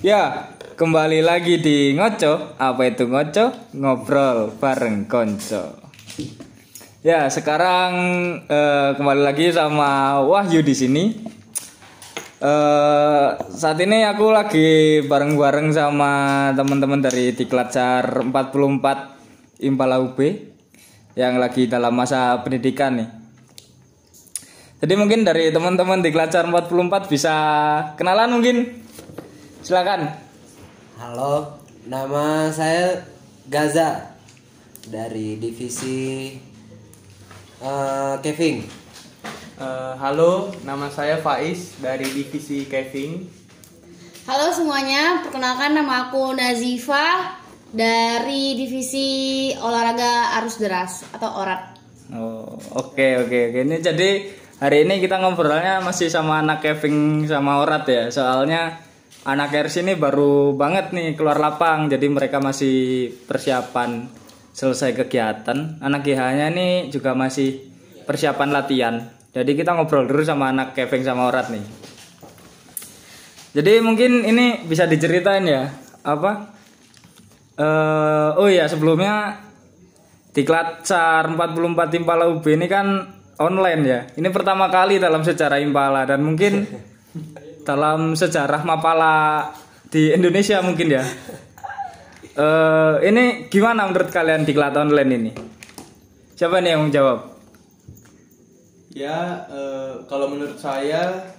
Ya, kembali lagi di Ngoco. Apa itu Ngoco? Ngobrol bareng konco. Ya, sekarang eh, kembali lagi sama Wahyu di sini. Eh, saat ini aku lagi bareng-bareng sama teman-teman dari Diklatcar 44 Impala UB yang lagi dalam masa pendidikan nih. Jadi mungkin dari teman-teman Diklatcar 44 bisa kenalan mungkin. Silakan. Halo, nama saya Gaza dari divisi eh, Kevin. Eh, halo, nama saya Faiz dari divisi Kevin. Halo semuanya, perkenalkan nama aku Nazifa dari divisi olahraga arus deras atau orat. Oh, oke oke oke. Ini jadi hari ini kita ngobrolnya masih sama anak Kevin sama Orat ya. Soalnya anak Ers ini baru banget nih keluar lapang, jadi mereka masih persiapan selesai kegiatan. Anak GH-nya ini juga masih persiapan latihan. Jadi kita ngobrol dulu sama anak Kevin sama Orat nih. Jadi mungkin ini bisa diceritain ya apa? eh oh ya sebelumnya Diklat SAR 44 Impala UB ini kan online ya. Ini pertama kali dalam sejarah Impala dan mungkin dalam sejarah Mapala di Indonesia mungkin ya. Eh ini gimana menurut kalian Diklat online ini? Siapa nih yang menjawab? Ya, eh, kalau menurut saya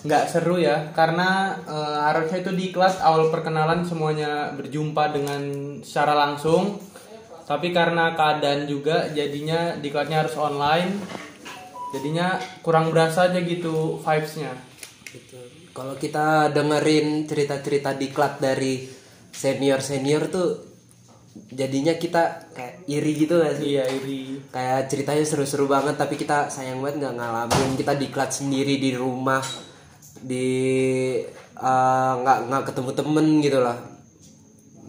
nggak seru ya, karena eh, harusnya itu di kelas awal perkenalan semuanya berjumpa dengan secara langsung. Tapi karena keadaan juga, jadinya di kelasnya harus online. Jadinya kurang berasa aja gitu vibes-nya. Gitu. Kalau kita dengerin cerita-cerita diklat dari senior-senior tuh jadinya kita kayak iri gitu gak sih? Iya, iri. Kayak ceritanya seru-seru banget tapi kita sayang banget nggak ngalamin. Kita diklat sendiri di rumah di eh, nggak nggak ketemu temen gitu lah.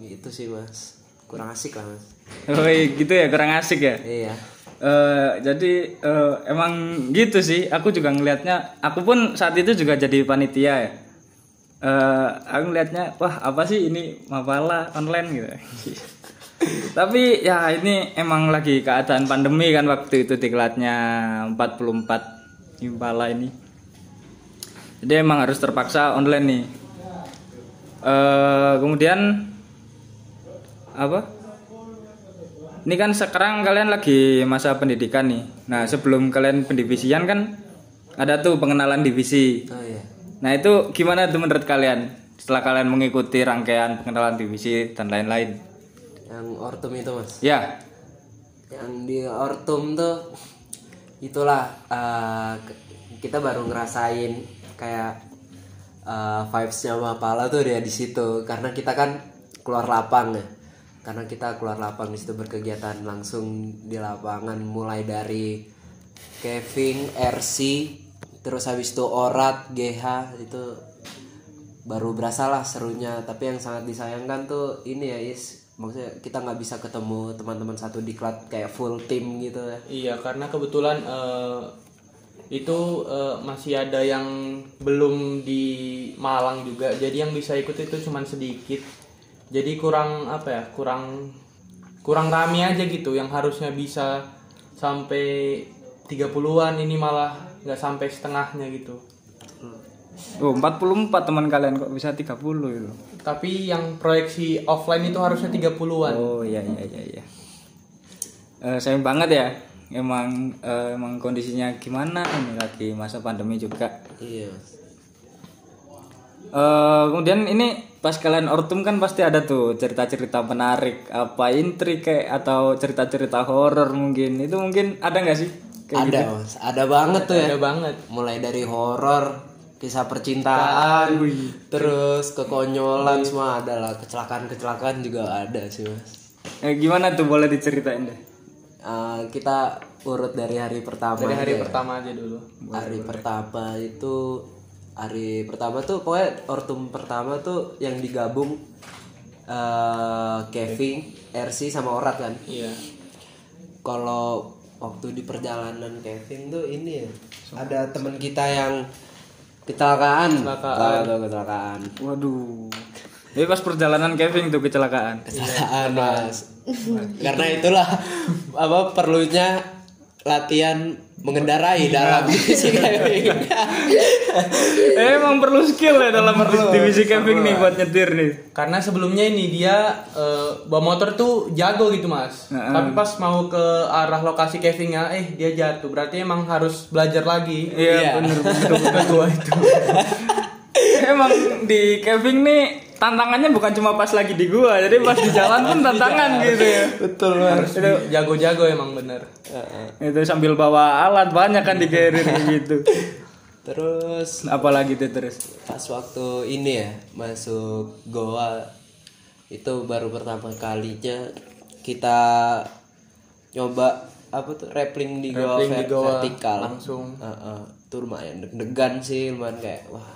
Gitu sih mas. Kurang asik lah mas. Oh gitu ya kurang asik ya. Iya. Eh, jadi eh, emang gitu sih. Aku juga ngelihatnya. Aku pun saat itu juga jadi panitia ya. Eh, aku ngelihatnya, wah apa sih ini Mapala online gitu. Tapi ya ini emang lagi keadaan pandemi kan waktu itu diklatnya 44 Impala ini. Jadi emang harus terpaksa online nih. Eh, kemudian apa? Ini kan sekarang kalian lagi masa pendidikan nih. Nah, sebelum kalian pendivisian kan ada tuh pengenalan divisi. Oh iya. Nah, itu gimana tuh menurut kalian setelah kalian mengikuti rangkaian pengenalan divisi dan lain-lain? Yang ortum itu mas. Ya. Yang di ortum tuh itulah ke- kita baru ngerasain kayak eh, vibesnya Mapala tuh dia di situ karena kita kan keluar lapang ya. Karena kita keluar lapang di situ berkegiatan langsung di lapangan mulai dari Kevin, RC, terus habis itu Orat, GH itu baru berasa lah serunya tapi yang sangat disayangkan tuh ini ya Is maksudnya kita nggak bisa ketemu teman-teman satu diklat kayak full team gitu ya Iya, karena kebetulan eh, itu eh, masih ada yang belum di Malang juga. Jadi yang bisa ikut itu cuman sedikit. Jadi kurang apa ya? Kurang kurang rame aja gitu yang harusnya bisa sampai 30-an ini malah nggak sampai setengahnya gitu. Oh, 44 teman kalian kok bisa 30 itu. Tapi yang proyeksi offline itu harusnya 30-an. Oh, iya iya iya iya. Eh, sayang banget ya. Emang eh, emang kondisinya gimana ini lagi masa pandemi juga. iya. Eh, kemudian ini pas kalian ortum kan pasti ada tuh cerita-cerita menarik apa intrik kayak atau cerita-cerita horor mungkin. Itu mungkin ada nggak sih? Kayak ada gitu? mas. Ada banget tuh ya. Ada banget. mulai dari horor kisah percintaan terus kekonyolan semua ada lah. Kecelakaan kecelakaan juga ada sih mas. Eh, gimana tuh? Boleh diceritain deh. Eh, kita urut dari hari pertama Dari hari aja ya. pertama aja dulu. hari pertama itu hari pertama tuh pokoknya ortum pertama tuh yang digabung eh Kevin, RC sama Orat kan. Iya. Kalau waktu di perjalanan Kevin tuh ini ya ada teman kita yang kecelakaan Kecelakaan. Tuh kecelakaan Waduh. Jadi pas perjalanan camping tuh kecelakaan. kecelakaan mas karena itulah apa perlunya latihan mengendarai dalam divisi camping Eh, emang perlu skill ya dalam divisi camping nih buat nyetir nih. Karena sebelumnya ini dia eh, bawa motor tuh jago gitu mas. Heeh. Tapi pas mau ke arah lokasi cavingnya, eh dia jatuh. Berarti emang harus belajar lagi. Iya, Iya. bener bener bener gua itu. emang di camping nih tantangannya bukan cuma pas lagi di gua, jadi pas di jalan pun tantangan gitu ya. betul mas Harus jago-jago emang bener. Itu sambil bawa alat banyak kan di carrier gitu. terus Apalagi tuh terus. pas waktu ini ya masuk goa itu baru pertama kalinya kita nyoba apa tuh rappling di goa, Rappelling di ver- goa, vertikal langsung. Heeh. itu lumayan deg-degan sih lumayan kayak wah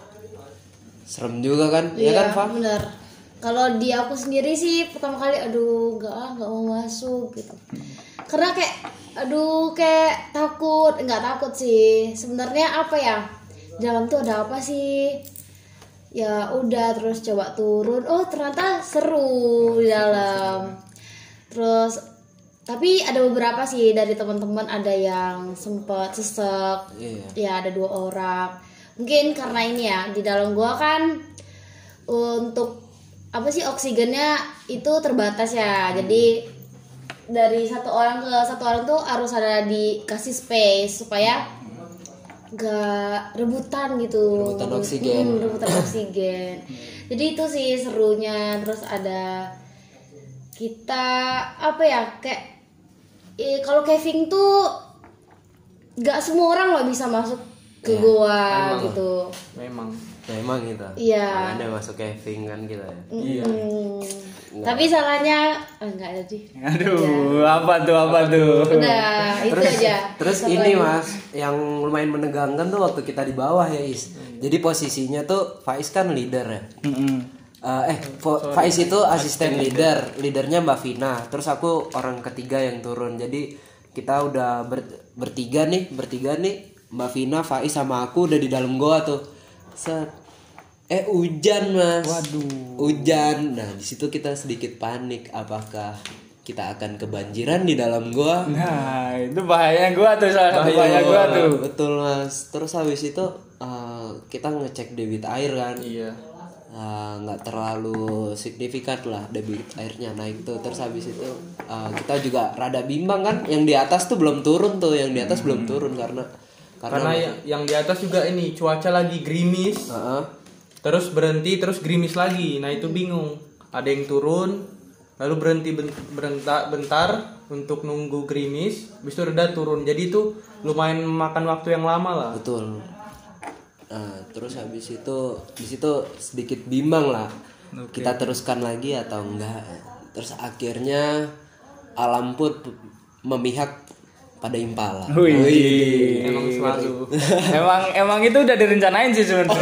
serem juga kan? Ya kan Fah? bener kalau di aku sendiri sih pertama kali aduh nggak ah nggak mau masuk gitu. Karena kayak aduh kayak takut nggak takut sih. Sebenarnya apa ya? Dalam tuh ada apa sih? Ya udah terus coba turun. Oh ternyata seru di dalam. Terus tapi ada beberapa sih dari teman-teman. Ada yang sempet sesek. Iya. ya ada dua orang mungkin karena ini ya di dalam gua kan untuk apa sih oksigennya itu terbatas ya. Jadi dari satu orang ke satu orang tuh harus ada dikasih space supaya gak rebutan gitu. Rebutan oksigen. Hmm, rebutan oksigen. Jadi itu sih serunya. Terus ada kita apa ya kayak eh, kalau caving tuh gak semua orang loh bisa masuk ke goa gitu Memang. memang gitu Iya. ada masuk caving kan kita ya Hmm. Tapi salahnya ah, enggak ada sih. Aduh, apa tuh apa tuh? Udah, itu aja. Terus Satu ini mas, yang lumayan menegangkan tuh waktu kita di bawah ya Is. Jadi posisinya tuh Faiz kan leader ya. Mm-mm. Eh, eh Fo- Faiz itu asisten leader, leadernya Mbak Vina. Terus aku orang ketiga yang turun. Jadi kita udah ber- bertiga nih, bertiga nih. Mbak Vina, Faiz sama aku udah di dalam goa tuh. Set. Eh hujan mas. Waduh. Hujan. Nah di situ kita sedikit panik. Apakah kita akan kebanjiran di dalam goa? Nah, itu bahaya gua tuh salah satu bahaya gua tuh. Betul mas. Terus habis itu eh, kita ngecek debit air kan. Iya. Ah, nggak terlalu signifikan lah debit airnya naik tuh. Terus habis itu eh, kita juga rada bimbang kan. Yang di atas tuh belum turun tuh. Yang di atas belum turun karena Karena karena. yang, yang di atas juga ini cuaca lagi gerimis, Heeh. terus berhenti, terus gerimis lagi. Nah itu bingung. Ada yang turun, lalu berhenti ben- bentar, bentar untuk nunggu gerimis, habis itu reda turun. Jadi itu lumayan memakan waktu yang lama lah. betul. Nah, terus habis itu di situ sedikit bimbang lah. Kita teruskan lagi atau enggak. Terus akhirnya alam pun memihak pada impala. Wih. Emang selalu. emang emang itu udah direncanain sih sebenarnya.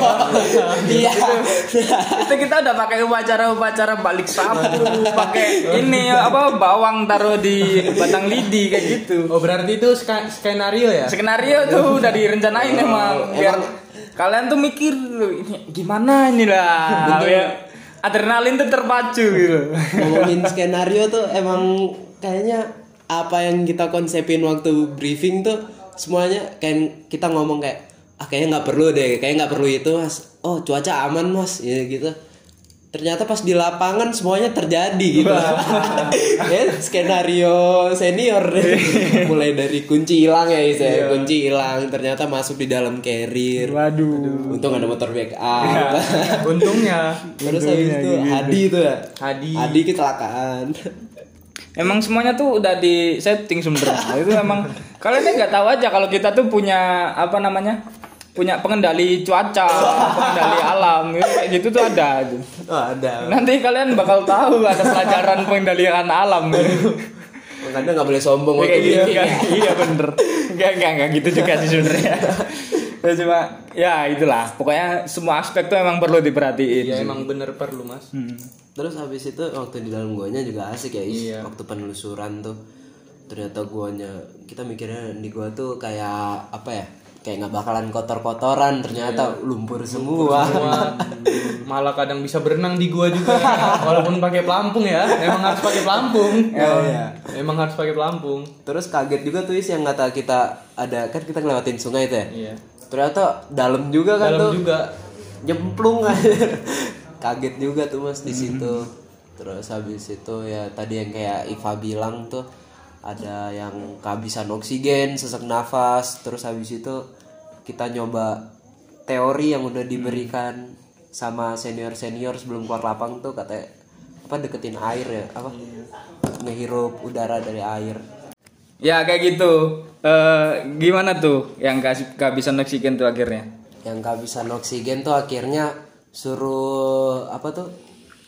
Iya. itu kita udah pakai upacara-upacara balik sapu, pakai ini apa bawang taruh di batang lidi kayak gitu. Oh berarti itu ska- skenario ya? Skenario tuh udah direncanain emang biar kalian tuh mikir ini gimana ini lah. Ya, adrenalin tuh terpacu gitu. ngomongin skenario tuh emang kayaknya apa yang kita konsepin waktu briefing tuh semuanya kayak kita ngomong kayak ah kayaknya nggak perlu deh kayak nggak perlu itu mas. Oh cuaca aman mas. Ya gitu. Ternyata pas di lapangan semuanya terjadi gitu. Ya skenario senior. Deh. mulai dari kunci hilang ya Is, ya. kunci hilang ternyata masuk di dalam carrier. Waduh. untung ada motor backup. Untungnya. Terus habis itu Hadi tuh ya. Hadi. Hadi kecelakaan Emang semuanya tuh udah di setting sebenarnya. itu emang kalian nggak tahu aja kalau kita tuh punya apa namanya? punya pengendali cuaca, pengendali alam, gitu, kayak gitu tuh ada. itu. oh, ada Nanti kalian bakal tahu ada pelajaran pengendalian alam. makanya nggak boleh sombong Kayak gitu, briefing kan? ya. iya bener. Enggak, enggak, enggak gitu juga sih sebenarnya. Ya cuma ya itulah. Pokoknya semua aspek tuh emang perlu diperhatiin. ya emang bener perlu mas. Hmm. Terus habis itu waktu di dalam guanya juga asik ya Is. Iya. waktu penelusuran tuh. Ternyata guanya kita mikirnya di gua tuh kayak apa ya kayak nggak bakalan kotor-kotoran ternyata lumpur semua. Wah, malah kadang bisa berenang di gua juga. Walaupun pakai pelampung ya emang harus pakai pelampung. Iya. emang harus pakai pelampung. Terus kaget juga tuh Is, yang kata kita ada kan kita ngelewatin sungai tuh ya. Iya. Ternyata dalam juga kan dalam tuh. juga. Nyemplung kaget juga tuh mas di situ. Terus habis itu ya tadi yang kayak Iva bilang tuh ada yang kehabisan oksigen sesak nafas. Terus habis itu kita nyoba teori yang udah diberikan sama senior senior sebelum keluar lapang tuh katanya apa deketin air ya apa? Ngehirup udara dari air. Ya kayak gitu. Eh gimana tuh yang kehabisan oksigen tuh akhirnya? yang kehabisan oksigen tuh akhirnya suruh apa tuh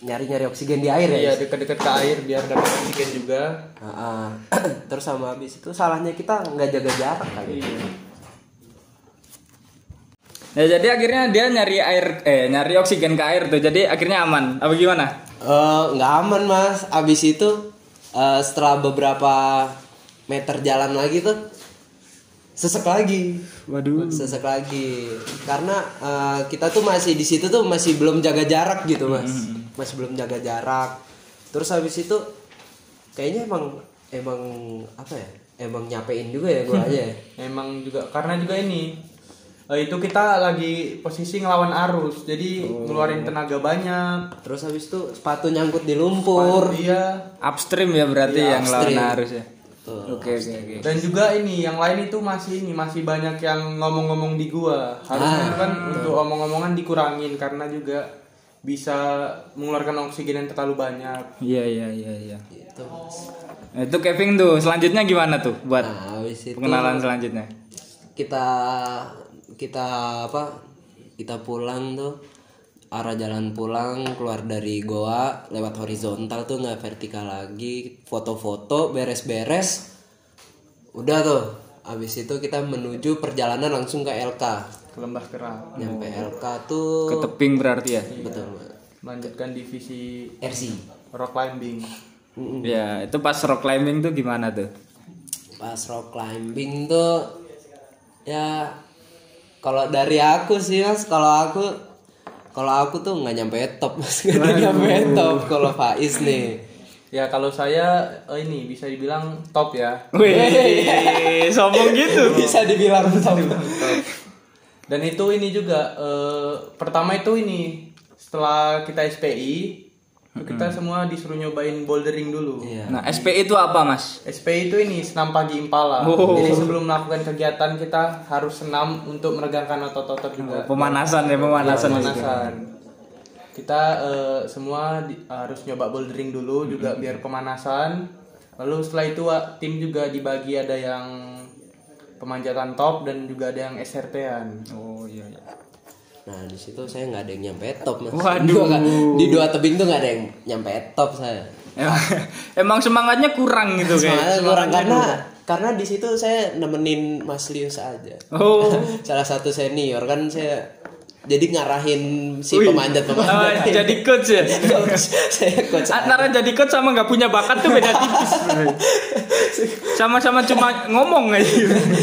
nyari-nyari oksigen di air ya iya dekat-dekat ke air biar dapat oksigen juga Ah, ah. terus sama habis itu salahnya kita nggak jaga jarak kali Ya jadi akhirnya dia nyari air eh nyari oksigen ke air tuh. Jadi akhirnya aman. Apa gimana? Eh, nggak aman mas abis itu eh, setelah beberapa meter jalan lagi tuh sesek lagi. Waduh. sesek lagi. Karena eh, kita tuh masih di situ tuh masih belum jaga jarak gitu mas. Masih belum jaga jarak. Terus habis itu kayaknya emang emang apa ya emang nyapein juga ya gua aja ya. Emang juga karena juga ini eh, itu kita lagi posisi ngelawan arus jadi ngeluarin tenaga banyak. Terus habis itu sepatu nyangkut di lumpur. Iya. Upstream ya berarti yang lawan upstream. arus ya. Oke oke oke. dan juga ini yang lain itu masih ini masih banyak yang ngomong-ngomong di gua harusnya itu kan untuk omong-omongan dikurangin karena juga bisa mengeluarkan oksigen yang terlalu banyak Iya iya iya iya. Gitu, Mas. Nah, itu Kevin tuh selanjutnya gimana tuh buat nah itu pengenalan selanjutnya? kita kita apa kita pulang tuh arah jalan pulang keluar dari goa lewat horizontal tuh nggak vertikal lagi. Foto-foto beres-beres. Udah tuh. Habis itu kita menuju perjalanan langsung ke LK ke lembah kerak nyampe LK tuh Ke teping berarti ya? betul Mas. melanjutkan divisi RC rock climbing. Ya itu pas rock climbing tuh gimana tuh? pas rock climbing tuh ya kalau dari aku sih mas kalau aku kalau aku tuh nggak nyampe top mas nggak nyampe top kalau Faiz nih. Ya kalau saya eh, ini bisa dibilang top ya. Wih, sombong gitu. bisa dibilang top. Dan itu ini juga eh, pertama itu ini setelah kita SPI kita semua disuruh nyobain bouldering dulu Iya. Nah, SPI itu apa, Mas? SPI itu ini senam pagi impala Oh. jadi sebelum melakukan kegiatan kita harus senam untuk meregangkan otot-otot juga Pemanasan ya, pemanasan. pemanasan kita eh, semua di- harus nyoba bouldering dulu juga biar pemanasan lalu setelah itu tim juga dibagi ada yang pemanjatan top dan juga ada yang SRT-an Oh iya iya. Nah di situ saya nggak ada yang nyampe top mas Waduh. Dua- di dua tebing tuh nggak ada yang nyampe top saya Emang, emang semangatnya kurang gitu kayak. Soalnya kurang karena karena di situ saya nemenin Mas Lius aja Oh. salah satu senior kan saya jadi ngarahin si Wih. pemanjat Oh, pemanjat jadi coach ya. saya coach Antara jadi coach sama nggak punya bakat tuh beda tipis. Sama-sama cuma ngomong aja.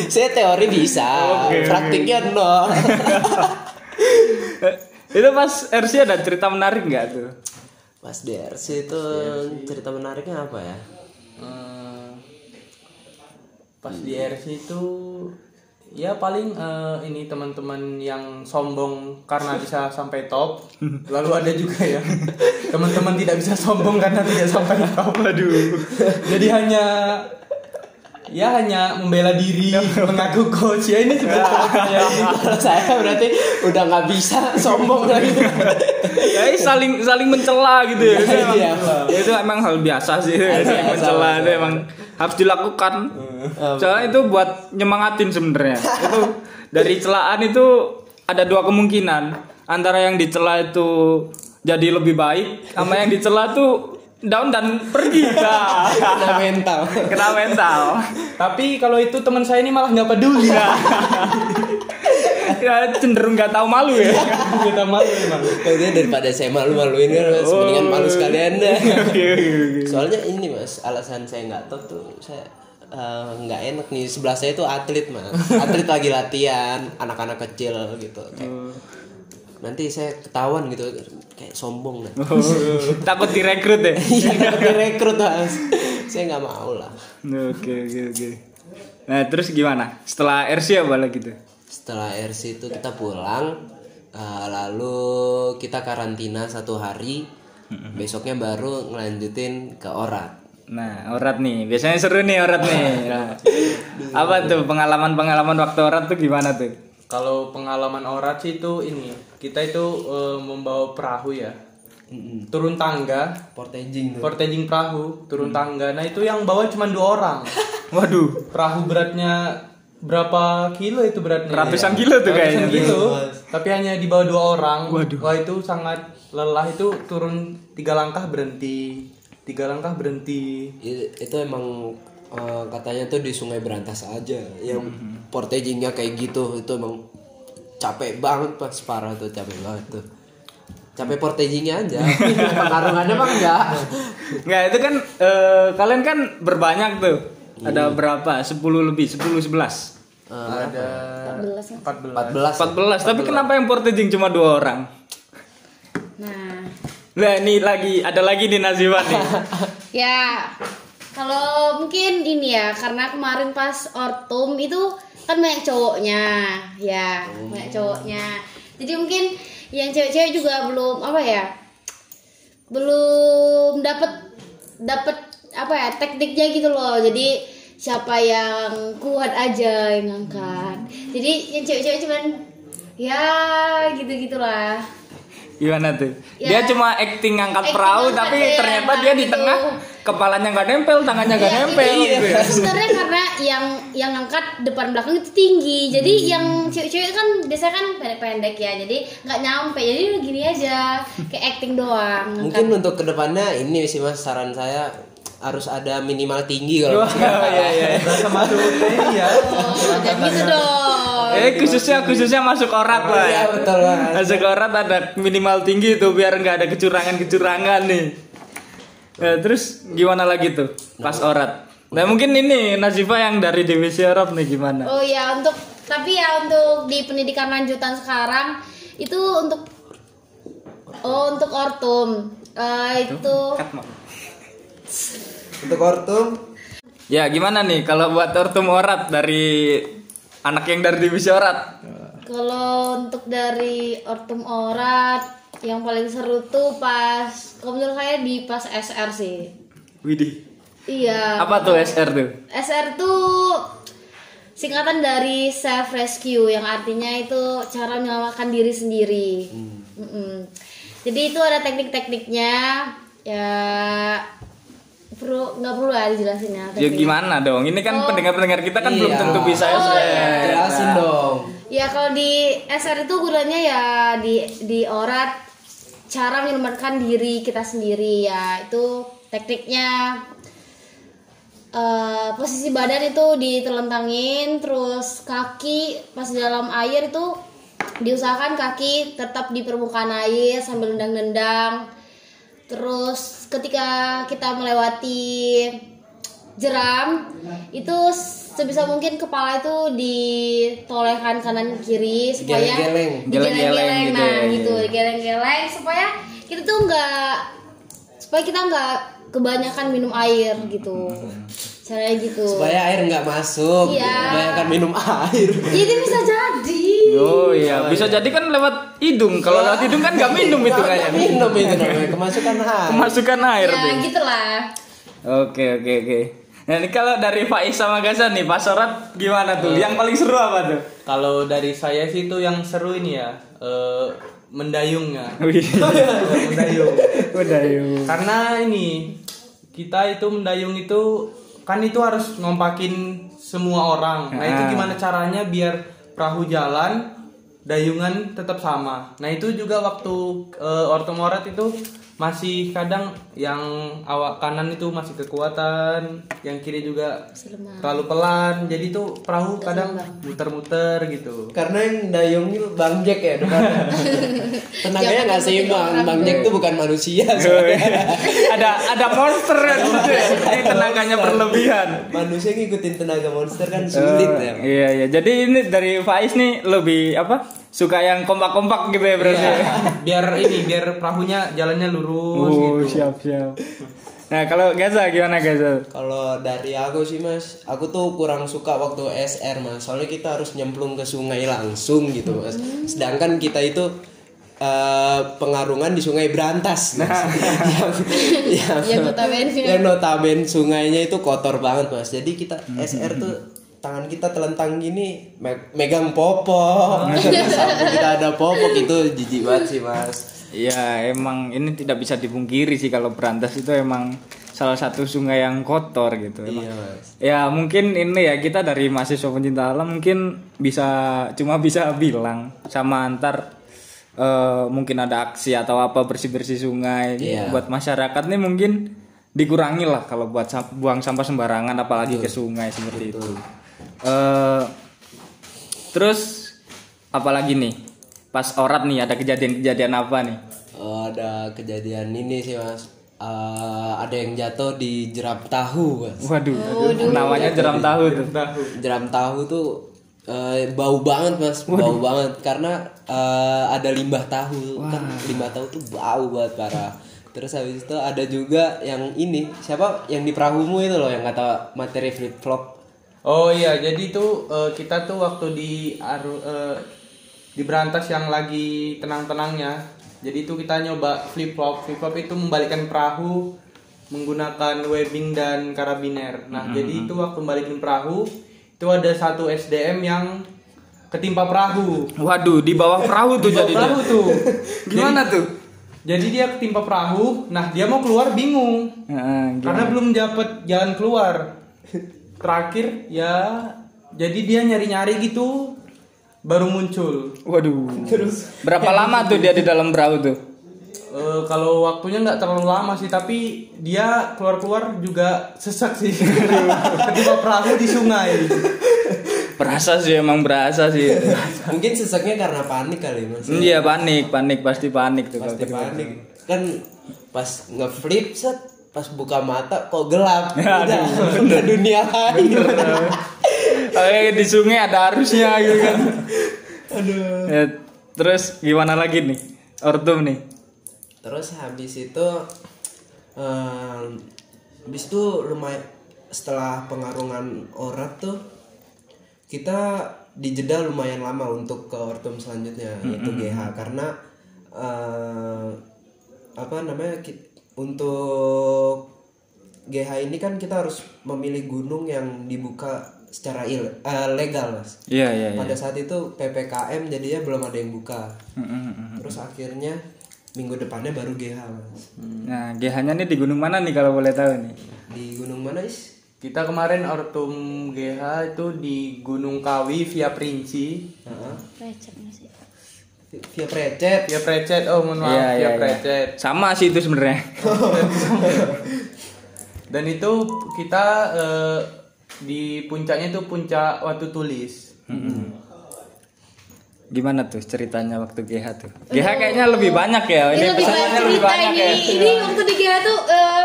saya teori bisa oke. praktiknya nol itu pas RC ada cerita menarik nggak tuh? Mas DRC itu cerita menariknya apa ya? Eh, pas di RC itu ya paling eh, ini teman-teman yang sombong karena bisa sampai top. Lalu ada juga yang teman-teman tidak bisa sombong karena tidak sampai top. Aduh jadi hanya ya hanya membela diri mengaku coach ya ini sebetulnya kalau saya berarti udah nggak bisa sombong lagi ya saling saling mencela gitu ya. Itu emang, Iya. ya itu emang hal biasa sih. Hal biasa, mencela biasa. itu emang harus dilakukan. Soalnya itu buat nyemangatin sebenarnya. itu dari celaan itu ada dua kemungkinan. Antara yang dicela itu jadi lebih baik sama yang dicela tuh down dan pergi. Nah, kena mental. Kena mental. tapi kalau itu teman saya ini malah nggak peduli. Ya cenderung nggak tahu malu ya. kita malu emang. Kalau dia daripada saya malu-maluin kan mas, mendingan malu sekalian dah. Soalnya ini mas, alasan saya nggak top tuh saya eh, nggak enak nih. Sebelah saya itu atlet mas. Atlet lagi latihan anak-anak kecil gitu. Kayak, nanti saya ketahuan gitu kayak sombong nah. Oh, takut direkrut ya? Iya direkrut mas. Saya nggak mau lah. Oke oke oke. Nah terus gimana? Setelah RC apa lagi tuh? Setelah RC itu kita pulang eh, lalu kita karantina satu hari. Besoknya baru ngelanjutin ke orat. Nah, orat nih. Biasanya seru nih orat nih. Nah, apa tuh? Pengalaman-pengalaman waktu orat tuh gimana tuh? Kalau pengalaman orat sih itu ini, kita itu eh, membawa perahu ya. Turun tangga, portaging tuh portaging perahu, turun tangga. Nah, itu yang bawa cuma dua orang. Waduh, Perahu beratnya berapa kilo itu beratnya? ratusan kilo tuh Ratusan kayaknya. kilo. Tapi hanya di bawah dua orang. Wah, itu sangat lelah itu turun tiga langkah berhenti. Tiga langkah berhenti. Itu emang eh, katanya tuh di Sungai Berantas aja yang portagingnya kayak gitu itu emang capek banget pas parah tuh capek banget tuh capek portagingnya aja pengarungannya mah enggak Nggak, itu kan eh, kalian kan berbanyak tuh. Ada berapa? 10 lebih, 10 11. Ada 14 14. 14 14. Tapi kenapa yang portaging cuma dua orang? nah Lah ini lagi ada lagi di Naziwa nih. Ya, kalau mungkin ini ya, karena kemarin pas ortum itu kan banyak cowoknya, ya banyak cowoknya. Jadi mungkin yang cewek-cewek juga belum apa ya, belum dapat dapat apa ya tekniknya gitu loh. Jadi siapa yang kuat aja yang ngangkat. Jadi yang cewek-cewek cuman ya gitu gitulah. Gimana tuh? Ya. Dia cuma acting ngangkat Acting perahu ngangkat tapi ya, ternyata dia di gitu. tengah kepalanya nggak nempel, tangannya nggak Iya, nempel itu- gitu ya. sebenarnya karena yang yang ngangkat depan belakang itu tinggi jadi Hmm. yang cewek-cewek kan biasanya kan pendek-pendek ya jadi nggak nyampe jadi gini aja kayak acting doang mungkin untuk ke depannya ini sih mas saran saya harus ada minimal tinggi kalau Oh, iya iya. Masuk ya. oh jangan gitu dong Eh khususnya khususnya masuk orat lah ya. Iya, betul banget. Masuk orat ada minimal tinggi tuh biar nggak ada kecurangan-kecurangan nih. Nah, terus gimana lagi tuh pas orat? Nah mungkin ini Nazifa yang dari divisi orat nih gimana? oh ya untuk tapi ya untuk di pendidikan lanjutan sekarang itu untuk oh untuk ortum Eh, itu untuk ortum Ya gimana nih kalau buat ortum orat dari anak yang dari divisi orat? Kalau untuk dari Ortum Orat yang paling seru tuh pas kalau menurut saya di pas SR sih. Widih. Iya. Apa tuh SR tuh? SR tuh singkatan dari self rescue yang artinya itu cara menyelamatkan diri sendiri. Mm-mm. Jadi itu ada teknik-tekniknya ya perlu nggak perlu lah dijelasin ya. Ya gimana dong? Ini kan pendengar-pendengar kita kan belum Iya. tentu bisa Oh, SR. iya. jelasin dong Ya kalau di SR itu gunanya ya di di orat cara menyelamatkan diri kita sendiri ya. Itu tekniknya eh, posisi badan itu ditelentangin terus kaki pas dalam air itu diusahakan kaki tetap di permukaan air sambil nendang-nendang. Terus ketika kita melewati jeram itu sebisa mungkin kepala itu ditolehkan kanan kiri supaya Geleng-geleng. Geleng-geleng digeleng-geleng gitu nah ya, gitu iya. digeleng-geleng supaya kita tuh nggak supaya kita nggak kebanyakan minum air gitu caranya gitu supaya air nggak masuk Iya. kebanyakan minum air jadi bisa jadi Oh iya, bisa jadi kan lewat hidung. Kalau lewat hidung kan nggak minum itu kayaknya. minum itu namanya kemasukan air Kemasukan air ya gitulah Oke oke oke. Nah ini kalau dari Faiz sama Gaza nih, Pak Sorat gimana tuh? Yang paling seru apa tuh? Kalau dari saya sih itu yang seru ini ya, eh, mendayungnya. Mendayung. yuk. Karena ini kita itu mendayung itu kan itu harus ngompakin semua orang. Nah itu Ah. gimana caranya biar perahu jalan, dayungan tetap sama. Nah itu juga waktu eh, ortomorat itu masih kadang yang awak kanan itu masih kekuatan yang kiri juga Selemah. terlalu pelan jadi tuh perahu kadang muter-muter gitu Karena yang dayung ini Bang Jack ya depannya. Tenaganya nggak seimbang. Bang Jack tuh bukan manusia. soalnya. ada ada monster kan gitu ya. Ini tenaganya berlebihan. manusia ngikutin tenaga monster kan sulit Eh, ya. Iya iya. Jadi ini dari Faiz nih lebih apa? Suka yang kompak-kompak gitu ya berarti. Iya, biar ini biar perahunya jalannya lurus Oh, gitu siap siap. Nah, kalau Gaza gimana Gaza? Kalau dari aku sih mas, aku tuh kurang suka waktu SR mas. Soalnya kita harus nyemplung ke sungai langsung gitu mas. Sedangkan kita itu eh, pengarungan di sungai Berantas. Mas. yang, yang, Yang notabene. yang notabene sungainya itu kotor banget mas. Jadi kita SR tuh tangan kita telentang gini me- megang popok. Sampai kita ada popok itu jijik banget sih mas. Ya, emang ini tidak bisa dipungkiri sih kalau Berantas itu emang salah satu sungai yang kotor gitu. Emang. Iya mas. Ya mungkin ini ya kita dari mahasiswa pencinta alam mungkin bisa cuma bisa bilang sama antar eh, mungkin ada aksi atau apa bersih bersih sungai Iya. buat masyarakat nih mungkin dikurangi lah kalau buat buang sampah sembarangan apalagi ke sungai seperti itu. Eh, terus apalagi nih? Pas orat nih ada kejadian-kejadian apa nih? Oh, ada kejadian ini sih mas. Eh, ada yang jatuh di jeram tahu mas. Waduh, namanya jeram tahu tuh. jeram tahu. Tuh eh, bau banget mas. Bau banget. Karena eh, ada limbah tahu. Kan limbah tahu tuh bau banget parah. Terus habis itu ada juga yang ini. Siapa? Yang di perahumu itu loh yang kata materi flip flop Oh iya, jadi tuh eh, kita tuh waktu di aru, eh, di berantas yang lagi tenang-tenangnya. Jadi itu kita nyoba flip flop. Flip flop itu membalikkan perahu menggunakan webbing dan karabiner. Nah, jadi itu waktu balikin perahu itu ada satu SDM yang ketimpa perahu. Waduh, di bawah perahu tuh jadi perahu tuh. Gimana tuh? Jadi dia ketimpa perahu. Nah, dia mau keluar bingung. Nah, Karena belum dapat jalan keluar. Terakhir ya jadi dia nyari-nyari gitu baru muncul. Waduh. Terus berapa lama tuh dia di dalam perahu tuh? Eh, kalau waktunya nggak terlalu lama sih, tapi dia keluar-keluar juga sesak sih. Ketika perahu di sungai. Berasa sih emang berasa sih. mungkin sesaknya karena panik kali mas Iya panik, panik pasti panik tuh pasti panik kan pas ngeflip set pas buka mata kok gelap udah udah dunia lain Eh, di sungai ada arusnya gitu kan. Aduh. terus gimana lagi nih? Ortum nih. terus habis itu em, habis itu lumayan setelah pengarungan orat tuh kita dijeda lumayan lama untuk ke ortum selanjutnya yaitu GH karena eh, apa namanya untuk GH ini kan kita harus memilih gunung yang dibuka secara il- eh, legal mas Iya iya iya. pada saat itu ppkm jadinya belum ada yang buka Mm, mm, mm. terus akhirnya minggu depannya baru GH mas Nah, GH-nya nih di gunung mana nih kalau boleh tahu nih? di gunung mana is Kita kemarin Ortum GH itu di Gunung Kawi via Princi. Heeh. Recep masih. Via precet Via Precet, oh mohon maaf, Iya, via iya, iya. Precet. Sama sih itu sebenarnya. Dan itu kita eh, di puncaknya itu puncak Watu Tulis. Gimana tuh ceritanya waktu GH tuh? GH kayaknya lebih banyak ya. Ini lebih banyak cerita ini. ya. Ini waktu di GH tuh eh,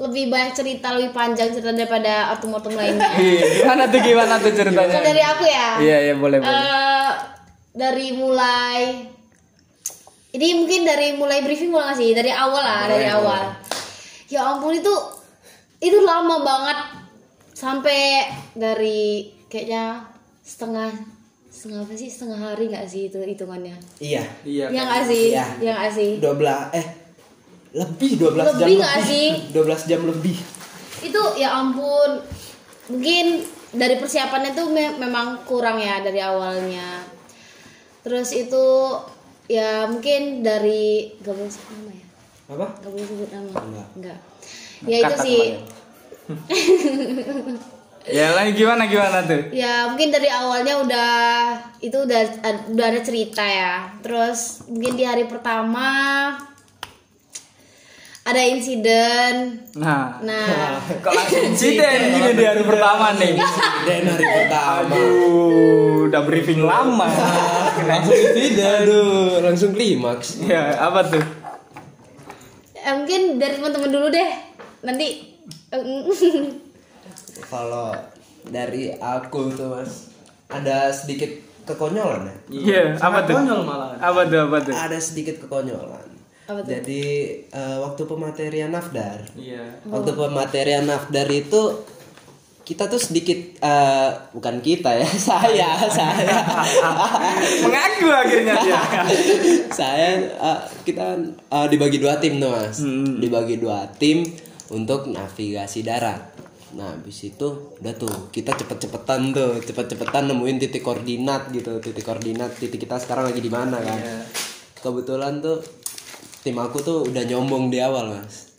lebih banyak cerita, lebih panjang cerita daripada ortum-ortum lainnya. Gimana tuh gimana tuh ceritanya? Kalau dari aku ya. Iya iya boleh boleh. Eh, dari mulai ini mungkin dari mulai briefing mulai nggak sih? Dari awal lah dari awal. ya ampun itu itu lama banget. Sampai dari kayaknya setengah setengah apa sih? Setengah hari nggak sih itu hitungannya? Iya. Iya. yang nggak sih? Iya. yang nggak sih? 12 eh lebih 12 jam Lebih nggak sih? 12 jam lebih. Itu ya ampun. Mungkin dari persiapannya tuh me- memang kurang ya dari awalnya terus itu ya mungkin dari gak boleh sebut nama ya? Apa? Gak boleh sebut nama? Enggak. enggak. Ya itu sih. Ya lagi gimana gimana tuh? ya mungkin dari awalnya udah itu udah udah ada cerita ya. Terus mungkin di hari pertama ada insiden Nah, nah kok langsung insiden gini di hari pertama nih. Dan hari pertama. Aduh, udah briefing lama. langsung insiden Aduh, langsung klimaks. ya, apa tuh? eh, mungkin dari teman-teman dulu deh nanti Kalau dari aku tuh mas, ada sedikit kekonyolan ya. Iya, apa tuh? konyol malah Apa tuh, apa tuh? Ada sedikit kekonyolan. Apa tuh? Jadi eh, waktu pematerian nafdar, iya waktu pematerian nafdar itu kita tuh sedikit eh, bukan kita ya, saya, saya, Mengaku akhirnya dia. saya eh, kita eh, dibagi dua tim tuh mas, dibagi dua tim untuk navigasi darat. Nah, habis itu udah tuh kita cepet-cepetan tuh, cepet-cepetan nemuin titik koordinat gitu, titik koordinat titik kita sekarang lagi di mana kan. Kebetulan tuh tim aku tuh udah nyombong di awal, Mas.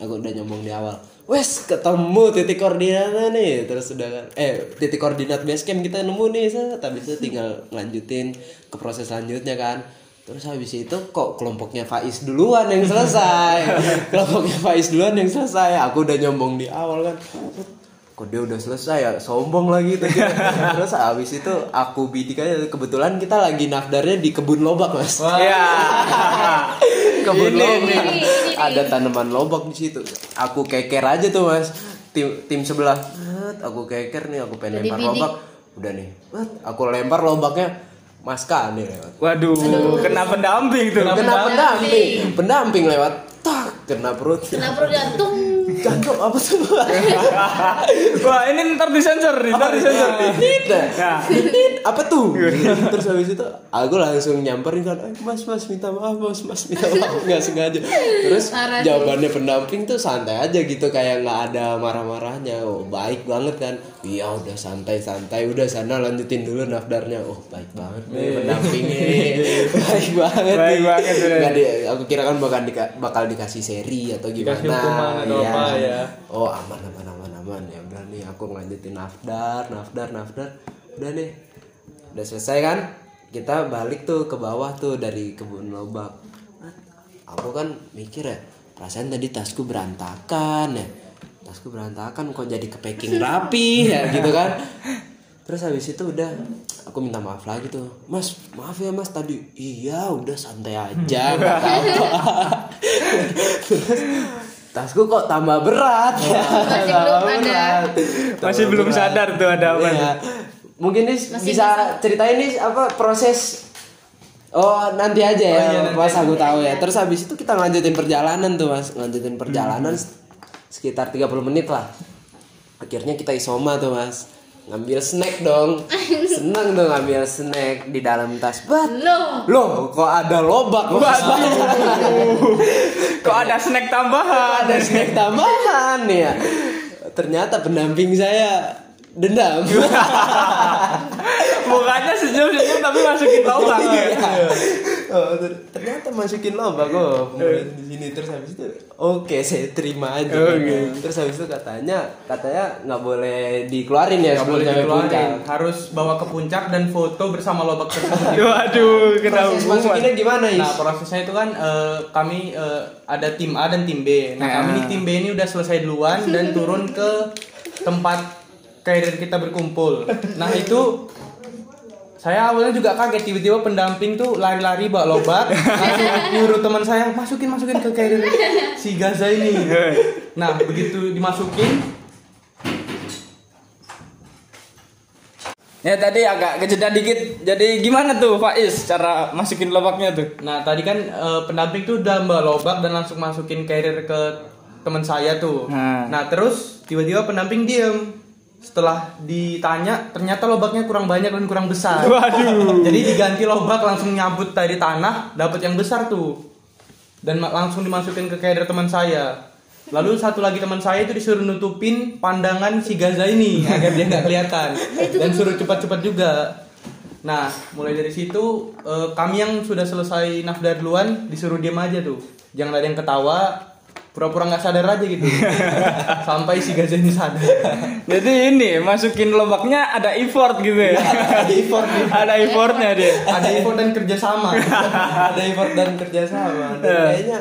Aku udah nyombong di awal. Wes, ketemu titik koordinatnya nih. Terus udah kan eh titik koordinat base camp kita nemu nih, set. Habis itu tinggal lanjutin ke proses selanjutnya kan. Terus habis itu kok kelompoknya Faiz duluan yang selesai. kelompoknya Faiz duluan yang selesai. Aku udah nyombong di awal kan. Kok dia udah selesai ya, sombong lagi tuh. Terus habis itu aku bidik aja kebetulan kita lagi nafdarnya di kebun lobak, Mas. Ya. kebun lobak. ini, ini. Ada tanaman lobak di situ. Aku keker aja tuh, Mas. Tim tim sebelah. Aku keker nih, aku pengen Jadi lempar bidik. lobak. Udah nih. Aku lempar lobaknya Mas Kani lewat. Waduh, kena pendamping tuh. Kena pendamping, pendamping lewat. Tak, kena perut. kenapa perlu jantung Gantung apa tuh? Wah, ini ntar disensor nih, ntar disensor nih. Nah. apa tuh? Terus habis itu aku langsung nyamperin kan, "Eh, Mas, Mas minta maaf, Mas, Mas minta maaf nggak sengaja. Terus sih. jawabannya pendamping tuh santai aja gitu kayak nggak ada marah-marahnya. Oh, baik banget kan. Iya, udah santai-santai, udah sana lanjutin dulu nafdarnya. Oh, baik banget nih pendampingnya. baik banget. Baik nih. banget. Nggak di- aku kira kan bakal dika- bakal dikasih seri atau gimana. Hukuman Iya. apa, ya. Oh, aman aman aman aman. Ya udah nih aku ngelanjutin nafdar, nafdar, nafdar. Udah nih. Udah selesai kan? Kita balik tuh ke bawah tuh dari kebun lobak. Aku kan mikir ya, perasaan tadi tasku berantakan ya. Tasku berantakan kok jadi ke packing rapi ya gitu kan. Terus habis itu udah aku minta maaf lagi tuh. Mas, maaf ya Mas tadi. Iya, udah santai aja, nggak apa-apa. Tasku kok tambah berat ya. Masih Tambah belum ada. berat. Masih belum berat. sadar tuh ada apa. Iya. Mungkin nih bisa ceritain nih apa proses Oh nanti aja ya pas aku tahu ya. Terus habis itu kita lanjutin perjalanan tuh mas, lanjutin perjalanan sekitar 30 menit lah. Akhirnya kita isoma tuh mas, ngambil snack dong. Seneng tuh ngambil snack di dalam tas. Bat, lo loh kok ada lobak mas? Kok ada snack tambahan? ada snack tambahan ya. Ternyata pendamping saya dendam. Mukanya senyum-senyum tapi masukin lubang. Iya. Oh, ter- ternyata masukin lobak oh kemudian di sini terus habis itu oke saya terima aja Oke. terus habis itu katanya katanya nggak boleh dikeluarin ya nggak boleh sebelum sampai puncak. dikeluarin harus bawa ke puncak dan foto bersama lobak tersebut Waduh, kena proses hukuman. masukinnya gimana Is? Nah prosesnya itu kan eh, kami eh, ada tim A dan tim B. Nah Nah. kami nih tim B ini udah selesai duluan dan turun ke tempat karir kita berkumpul. Nah itu saya awalnya juga kaget tiba-tiba pendamping tuh lari-lari bawa lobak langsung nyuruh teman saya masukin masukin ke karir si Gaza ini. Nah begitu dimasukin Ya tadi agak kejeda dikit. Jadi gimana tuh Faiz cara masukin lubangnya tuh? Nah tadi kan eh, pendamping tuh udah mbak lobak dan langsung masukin carrier ke teman saya tuh. Hmm. Nah terus tiba-tiba pendamping diem. Setelah ditanya ternyata lobaknya kurang banyak dan kurang besar. Waduh. Jadi diganti lobak langsung nyabut dari tanah dapat yang besar tuh. Dan langsung dimasukin ke carrier teman saya. Lalu satu lagi teman saya itu disuruh nutupin pandangan si Gaza ini agar dia nggak kelihatan dan suruh cepat-cepat juga. Nah, mulai dari situ eh, kami yang sudah selesai nafdar duluan disuruh diam aja tuh. Jangan ada yang ketawa, pura-pura nggak sadar aja gitu. Sampai si Gaza ini sadar. Jadi ini masukin lubangnya ada effort gitu ya. Ada effort nih. ada effortnya dia. Ada effort dan kerjasama. ada effort dan kerjasama dan Iya. kayaknya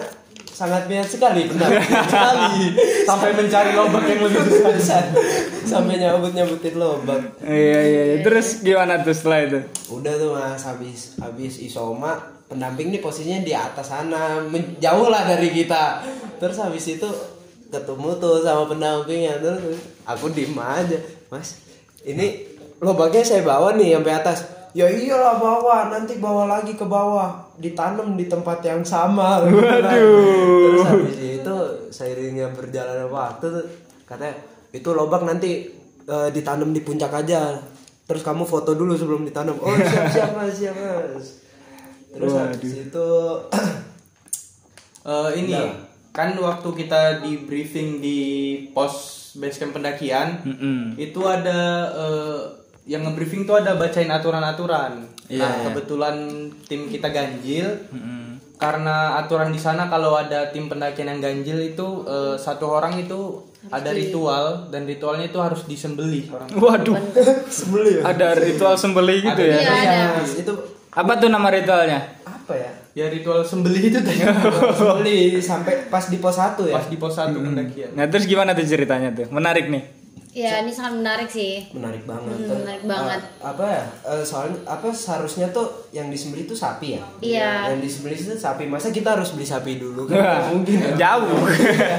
sangat niat sekali benar sekali Sampai mencari lobak yang lebih besar. sampai nyabut nyabutin lobak Iya iya. iya. Terus gimana tuh setelah itu? udah tuh mas habis habis isoma pendamping nih posisinya di atas sana jauh lah dari kita. Terus habis itu ketemu tuh sama pendampingnya. Terus aku diem aja mas ini lobaknya saya bawa nih sampai atas. Ya iyalah bawa. Nanti bawa lagi ke bawah. Ditanam di tempat yang sama. Terus habis itu seiringnya berjalannya waktu katanya itu lobak nanti eh, ditanam di puncak aja. Terus kamu foto dulu sebelum ditanam. Oh siap siap mas siap mas terus habis itu Eh, ini kan waktu kita di briefing di pos basecamp pendakian Mm-mm. itu ada eh, yang ngebriefing tuh ada bacain aturan-aturan. nah kebetulan tim kita ganjil karena aturan di sana kalau ada tim pendakian yang ganjil itu eh, satu orang itu ada ritual dan ritualnya itu harus disembelih orang. Waduh. sembelih ya Ada ritual sembelih gitu ya. Iya ada. Itu Apa tuh nama ritualnya? apa ya Ya ritual sembelih itu tadi sembelih sampai pas di pos satu ya pas di pos satu pendakian. Nah terus gimana tuh ceritanya tuh? Menarik nih. Ya ini sangat menarik sih. menarik banget Hmm, menarik banget. eh, apa ya eh, soalnya apa seharusnya tuh yang disembelih itu sapi ya Iya. yang disembelih itu sapi masa kita harus beli sapi dulu kan Wah, Nggak mungkin ya. Jauh.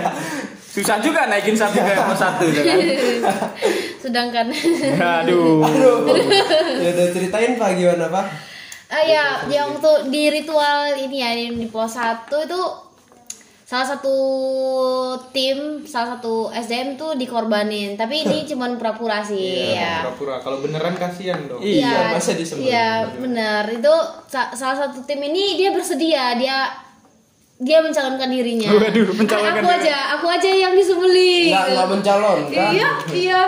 Susah juga naikin sapi ke pos satu ya kan. Sedangkan Aduh. Aduh. ya udah ceritain pak gimana pak Ah ya, yang waktu di ritual ini ya di, di pos 1 itu salah satu tim, salah satu SDM tuh dikorbanin. Tapi ini cuman pura-pura sih ya. Pura-pura. Kalau beneran kasihan dong. Iya, masa disembelih? Iya, benar. Itu sa- salah satu tim ini dia bersedia, dia dia mencalonkan dirinya. Waduh, mencalonkan aku aja, aku aja yang disembelih. nggak nggak mencalon kan Iya, iya.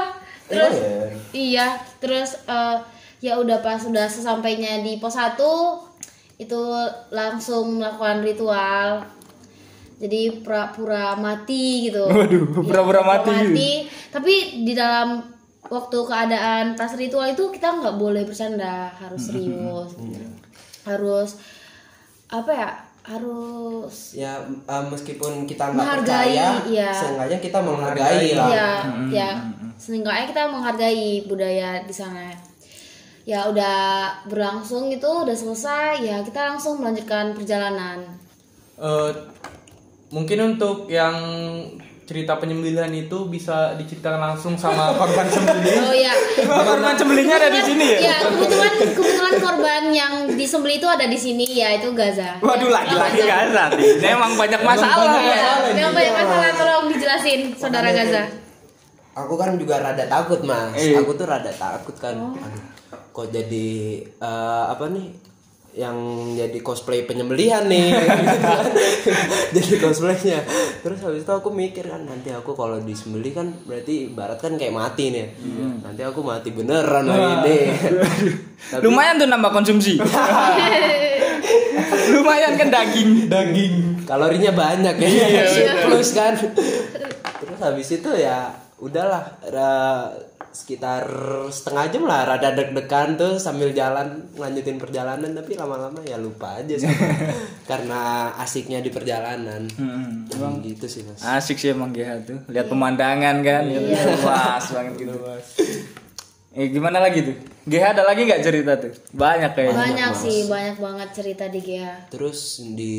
Terus ya? iya, terus eh, ya udah pas sudah sesampainya di pos 1 itu langsung melakukan ritual. Jadi pura-pura mati gitu. Waduh, Iya, pura-pura mati. Tapi di dalam waktu keadaan pas ritual itu kita nggak boleh bercanda, harus serius. Harus apa ya? Harus ya eh, meskipun kita nggak Menghargai, percaya iya. seenggaknya kita menghargai lah Iya, ya. Seenggaknya kita menghargai budaya di sana. Ya udah berlangsung itu udah selesai, ya kita langsung melanjutkan perjalanan. Eh, mungkin untuk yang cerita penyembelihan itu bisa diceritakan langsung sama korban sembelih. Oh iya. Korban sembelihnya ada di sini ya? Iya, kebetulan kebetulan korban yang disembelih itu ada di sini ya, itu Gaza. Waduh Ya, lagi-lagi Gaza. Gaza nih. Ini emang banyak masalah Iya, ya. yang banyak masalah tolong dijelasin, saudara Gaza. aku kan juga rada takut mas Iya. aku tuh rada takut kan Aduh, kok jadi eh, apa nih yang jadi cosplay penyembelihan nih? Jadi cosplaynya. Terus habis itu aku mikir kan nanti aku kalau disembelih kan berarti ibarat kan kayak mati nih. Nanti aku mati beneran lagi nih. Tapi- Lumayan tuh nambah konsumsi. Lumayan kan daging. Daging. kalorinya banyak ya. Plus kan. Terus habis itu ya udahlah sekitar setengah jam lah rada deg-degan tuh sambil jalan lanjutin perjalanan tapi lama-lama ya lupa aja sih karena asiknya di perjalanan emang gitu sih mas Asik sih emang GH tuh. Lihat pemandangan kan. Luas banget gitu. Eh gimana lagi tuh? GH ada lagi nggak cerita tuh? Banyak kayaknya. Banyak sih, banyak banget cerita di GH. terus di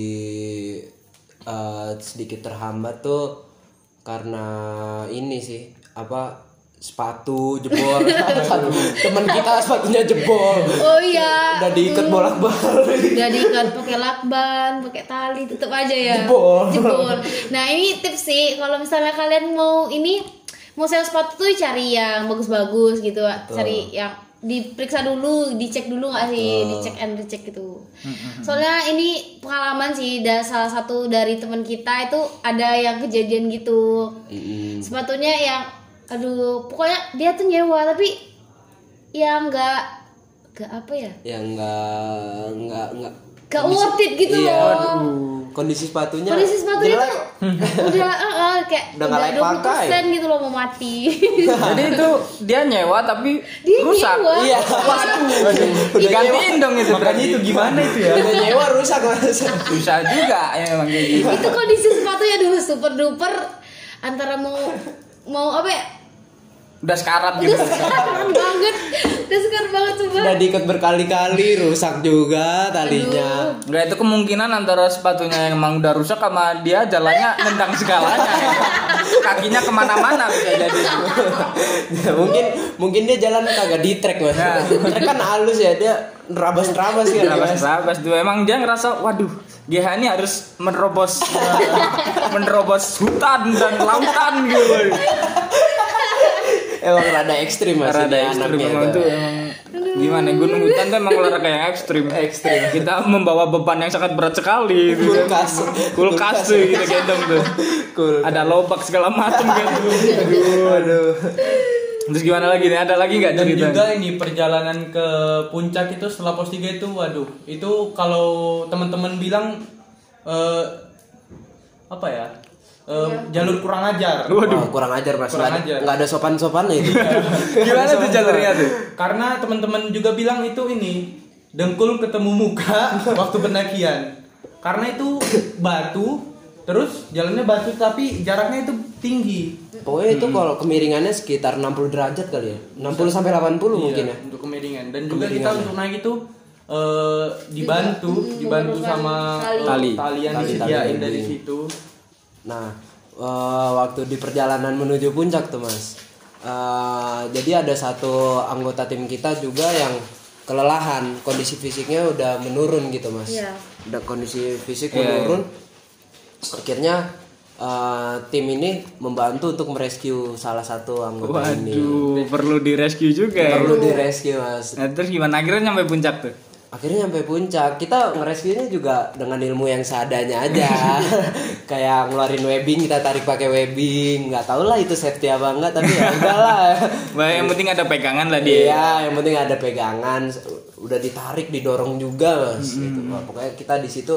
eh, sedikit terhambat tuh karena ini sih apa sepatu jebol Satu teman kita sepatunya jebol Oh iya. udah diikat bolak-balik udah diikat pakai lakban, pakai tali, tetep aja ya. Jebol. Jebol. Nah ini tips sih, kalau misalnya kalian mau ini mau sewa sepatu tuh cari yang bagus-bagus gitu, cari yang diperiksa dulu, dicek dulu nggak sih, dicek and recheck gitu. Soalnya ini pengalaman sih, ada salah satu dari teman kita itu ada yang kejadian gitu. Sepatunya yang, aduh, pokoknya dia tuh nyewa tapi yang nggak nggak apa ya yang enggak enggak enggak gak worth it gitu Iya. loh kondisi sepatunya kondisi sepatunya jelek. tuh udah eh, eh, kayak Udah nggak layak pakai. 20% gitu loh mau mati Jadi itu dia nyewa tapi dia rusak. nyewa Iya. Waduh. Digantiin dong itu Makanya berarti. itu gimana itu ya? Udah nyewa rusak mas. Susah juga ya emang kayak gitu. itu kondisi sepatunya aduh super duper antara mau mau apa ya Udah sekarat udah gitu. sekarang banget udah sekarang banget coba Udah diikat berkali-kali rusak juga talinya. Enggak itu kemungkinan antara sepatunya yang emang udah rusak sama dia jalannya nendang segalanya. Kakinya ke mana-mana bisa jadi. Ya, mungkin mungkin dia jalan kagak di trek mas. Ya. Trek kan halus ya dia nerabas-nerabas kan. Rabas Mas. rabas tuh emang dia ngerasa waduh GH ini harus menerobos menerobos hutan dan lautan gitu. Emang rada ekstrim mas. Rada ekstrim anaknya emang itu. tuh gimana gunung hutan tuh emang olahraga yang ekstrim ekstrim kita membawa beban yang sangat berat sekali. Kulkas. kulkas tuh gitu gendong tuh Kulkas. ada lobak segala macam gitu aduh aduh terus gimana lagi nih ada lagi nggak Dan cerita juga ini perjalanan ke puncak itu setelah pos 3 itu waduh, itu kalau teman-teman bilang eh apa ya? Eh, jalur kurang ajar. Waduh. kurang ajar mas. Kurang Nggak ada- ajar. nggak ada sopan-sopan itu. gimana tuh jalurnya tuh Karena teman-teman juga bilang itu ini dengkul ketemu muka waktu pendakian. Karena itu batu, terus jalannya batu tapi jaraknya itu tinggi. Pokoknya itu kalau kemiringannya sekitar 60 derajat kali ya. 60 sampai 80 mungkin Iya, ya. untuk kemiringan dan juga kita untuk naik itu eh, dibantu dibantu sama Tali. tali yang Tali-tali disediain yang dari situ Nah, eh, waktu di perjalanan menuju puncak tuh mas, eh, jadi ada satu anggota tim kita juga yang kelelahan, kondisi fisiknya udah menurun gitu mas. Iya. Udah kondisi fisik Iya, menurun, akhirnya eh, tim ini membantu untuk merescue salah satu anggota ini. waduh perlu di rescue juga ya Perlu direscue mas. nah, terus gimana akhirnya nyampe puncak tuh Akhirnya sampai puncak. Kita ngerescue-nya juga dengan ilmu yang seadanya aja. Kayak ngeluarin webbing, kita tarik pakai webbing. nggak tahu lah itu safety apa enggak, tapi ya udahlah. Wah, yang penting ada pegangan lah dia Iya, yang penting ada pegangan. Udah ditarik, didorong juga, Mas. Gitu. Wah, pokoknya kita di situ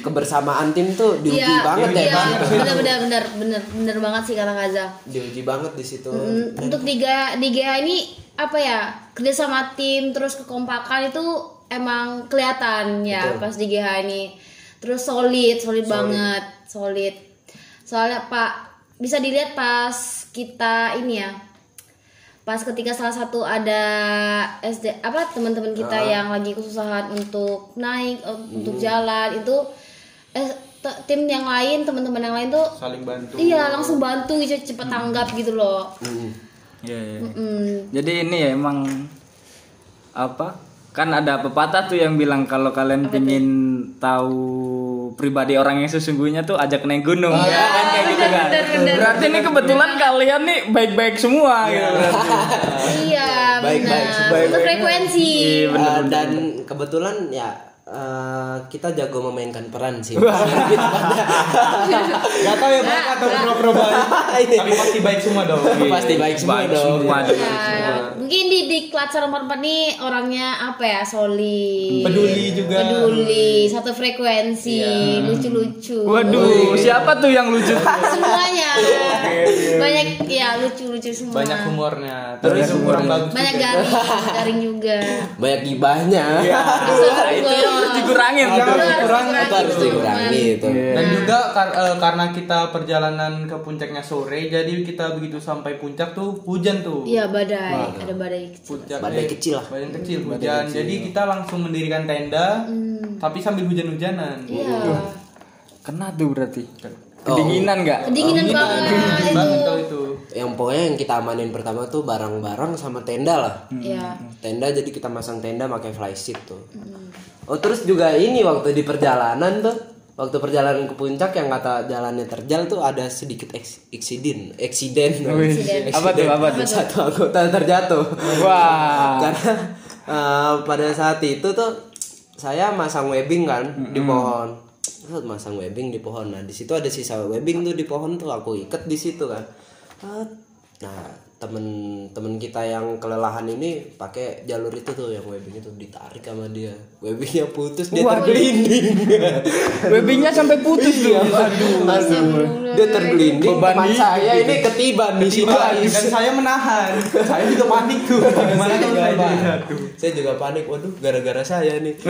kebersamaan tim tuh diuji Iya, banget ya. iya, di situ. bener bener bener bener bener banget sih kata Kaza. Diuji banget di situ. Mm, Untuk di GA, di GA ini apa ya kerja sama tim terus kekompakan itu emang kelihatan ya pas di GH ini. Terus solid, solid, banget, solid. Soalnya Pak bisa dilihat pas kita ini ya. Pas ketika salah satu ada SD apa teman-teman kita yang lagi kesusahan untuk naik eh, untuk jalan itu eh tim yang lain teman-teman yang lain tuh saling bantu Iya langsung bantu gitu cepet tanggap gitu loh. Mm. Iya, iya. Mm. Jadi ini ya emang apa? Kan ada pepatah tuh yang bilang kalau kalian pingin tahu pribadi orang yang sesungguhnya tuh ajak naik gunung ya kan kayak gitu kan. Berarti ini kebetulan kalian nih baik-baik semua gitu berarti. iya Baik, benar. baik, frekuensi. Iya, bener, Uh, bener. dan kebetulan ya uh, kita jago memainkan peran sih. Gak tau ya baik atau pro-pro baik Tapi pasti baik semua dong. Pasti baik semua Baik dong. semua. Ya, mungkin di di klaster nomor 4 nih orangnya apa ya? Solid. Peduli juga. Peduli satu frekuensi lucu-lucu. Waduh, siapa tuh yang lucu? semuanya. Banyak ya lucu-lucu semua. Banyak humornya. Terus kurang bagus banyak garing garing juga. Banyak gibahnya. Yang harus dikurangin Yang tuh. harus dikurangin. Itu harus dikurangi itu. Dan juga kar- eh, karena kita perjalanan ke puncaknya sore Jadi kita begitu sampai puncak tuh hujan tuh iya badai ada badai kecil Puncak, Badai eh, kecil lah. Badai kecil hujan Jadi kita langsung mendirikan tenda Tapi sambil hujan-hujanan iya Kena tuh berarti. Kedinginan nggak? kedinginan banget Dingin banget kalau itu itu Yang pokoknya yang kita amanin pertama tuh barang-barang sama tenda lah. iya Tenda jadi kita masang tenda pakai flysheet tuh. Oh terus juga ini waktu di perjalanan tuh waktu perjalanan ke puncak yang kata jalannya terjal tuh ada sedikit eks- eksiden eksiden. Apa tuh? Apa tuh? satu anggota terjatuh. Wah. karena eh, pada saat itu tuh saya masang webbing kan di pohon. Terus masang webbing di pohon. Nah di situ ada sisa webbing tuh di pohon tuh aku ikat di situ kan. Ah, nah temen-temen kita yang kelelahan ini pakai jalur itu tuh yang webbing itu ditarik sama dia. Webbingnya putus dia tergelinding. Webbingnya sampai putus tuh. aduh. Dia tergelinding. Beban saya ini ketiban di situ. Dan saya menahan. saya juga panik tuh. Gimana saya juga panik. saya juga panik. Waduh gara-gara saya nih.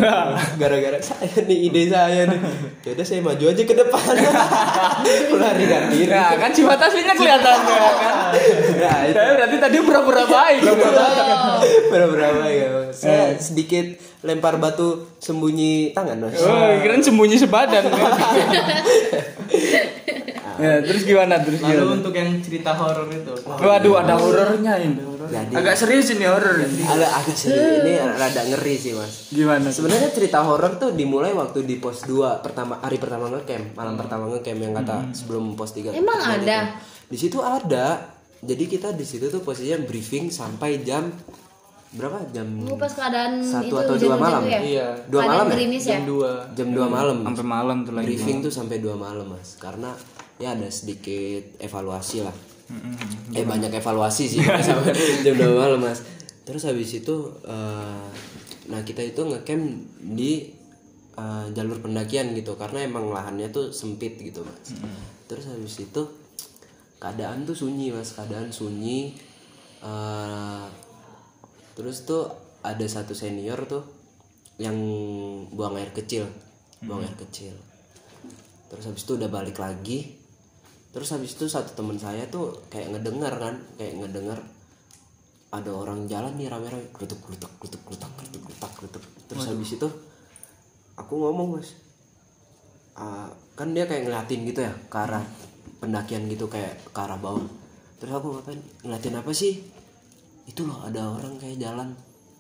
Gara-gara saya nih ide saya nih. Yaudah saya maju aja ke depan. Melarikan diri Nah, kan sifat aslinya kelihatan ya kan. nah, Saya berarti tadi pura-pura baik. berapa ya saya sedikit lempar batu sembunyi tangan mas Oh, kirain sembunyi sebadan. ya, terus gimana terus Lalu gimana? untuk yang cerita horor itu. Waduh, ada horornya ini. Jadi- Agak serius ini horor. ini. agak agak serius ini rada ngeri sih mas Gimana? Sebenarnya cerita horor tuh dimulai waktu di pos 2 pertama hari pertama ngecamp, malam pertama ngecamp yang kata sebelum pos 3. Emang ada? Di situ ada. Jadi kita di situ tuh posisinya briefing sampai jam berapa? Jam pas keadaan satu itu atau dua hujan-hujan malam. tuh ya? Iya. Dua Keadaan malam ya? ya? Jam 2. Jam 2 malam. Sampai malam tuh lagi. Briefing tuh sampai 2 malam, Mas. Karena ya ada sedikit evaluasi lah. Eh banyak evaluasi sih sampai jam 2 malam, Mas. Terus habis itu eh, nah kita itu ngecamp di eh, jalur pendakian gitu karena emang lahannya tuh sempit gitu, Mas. Terus habis itu keadaan tuh sunyi, Mas. Keadaan sunyi. Eh, terus tuh ada satu senior tuh yang buang air kecil buang air kecil. Terus habis itu udah balik lagi. Terus habis itu satu teman saya tuh kayak ngedengar kan kayak ngedengar ada orang jalan nih rame-rame klutuk klutuk klutuk klutuk klutuk klutuk klutuk terus habis itu aku ngomong mas "Ah, kan dia kayak ngeliatin gitu ya ke arah pendakian gitu kayak ke arah bawah. Terus aku ngapain? Ngeliatin apa sih? Itu loh ada orang kayak jalan.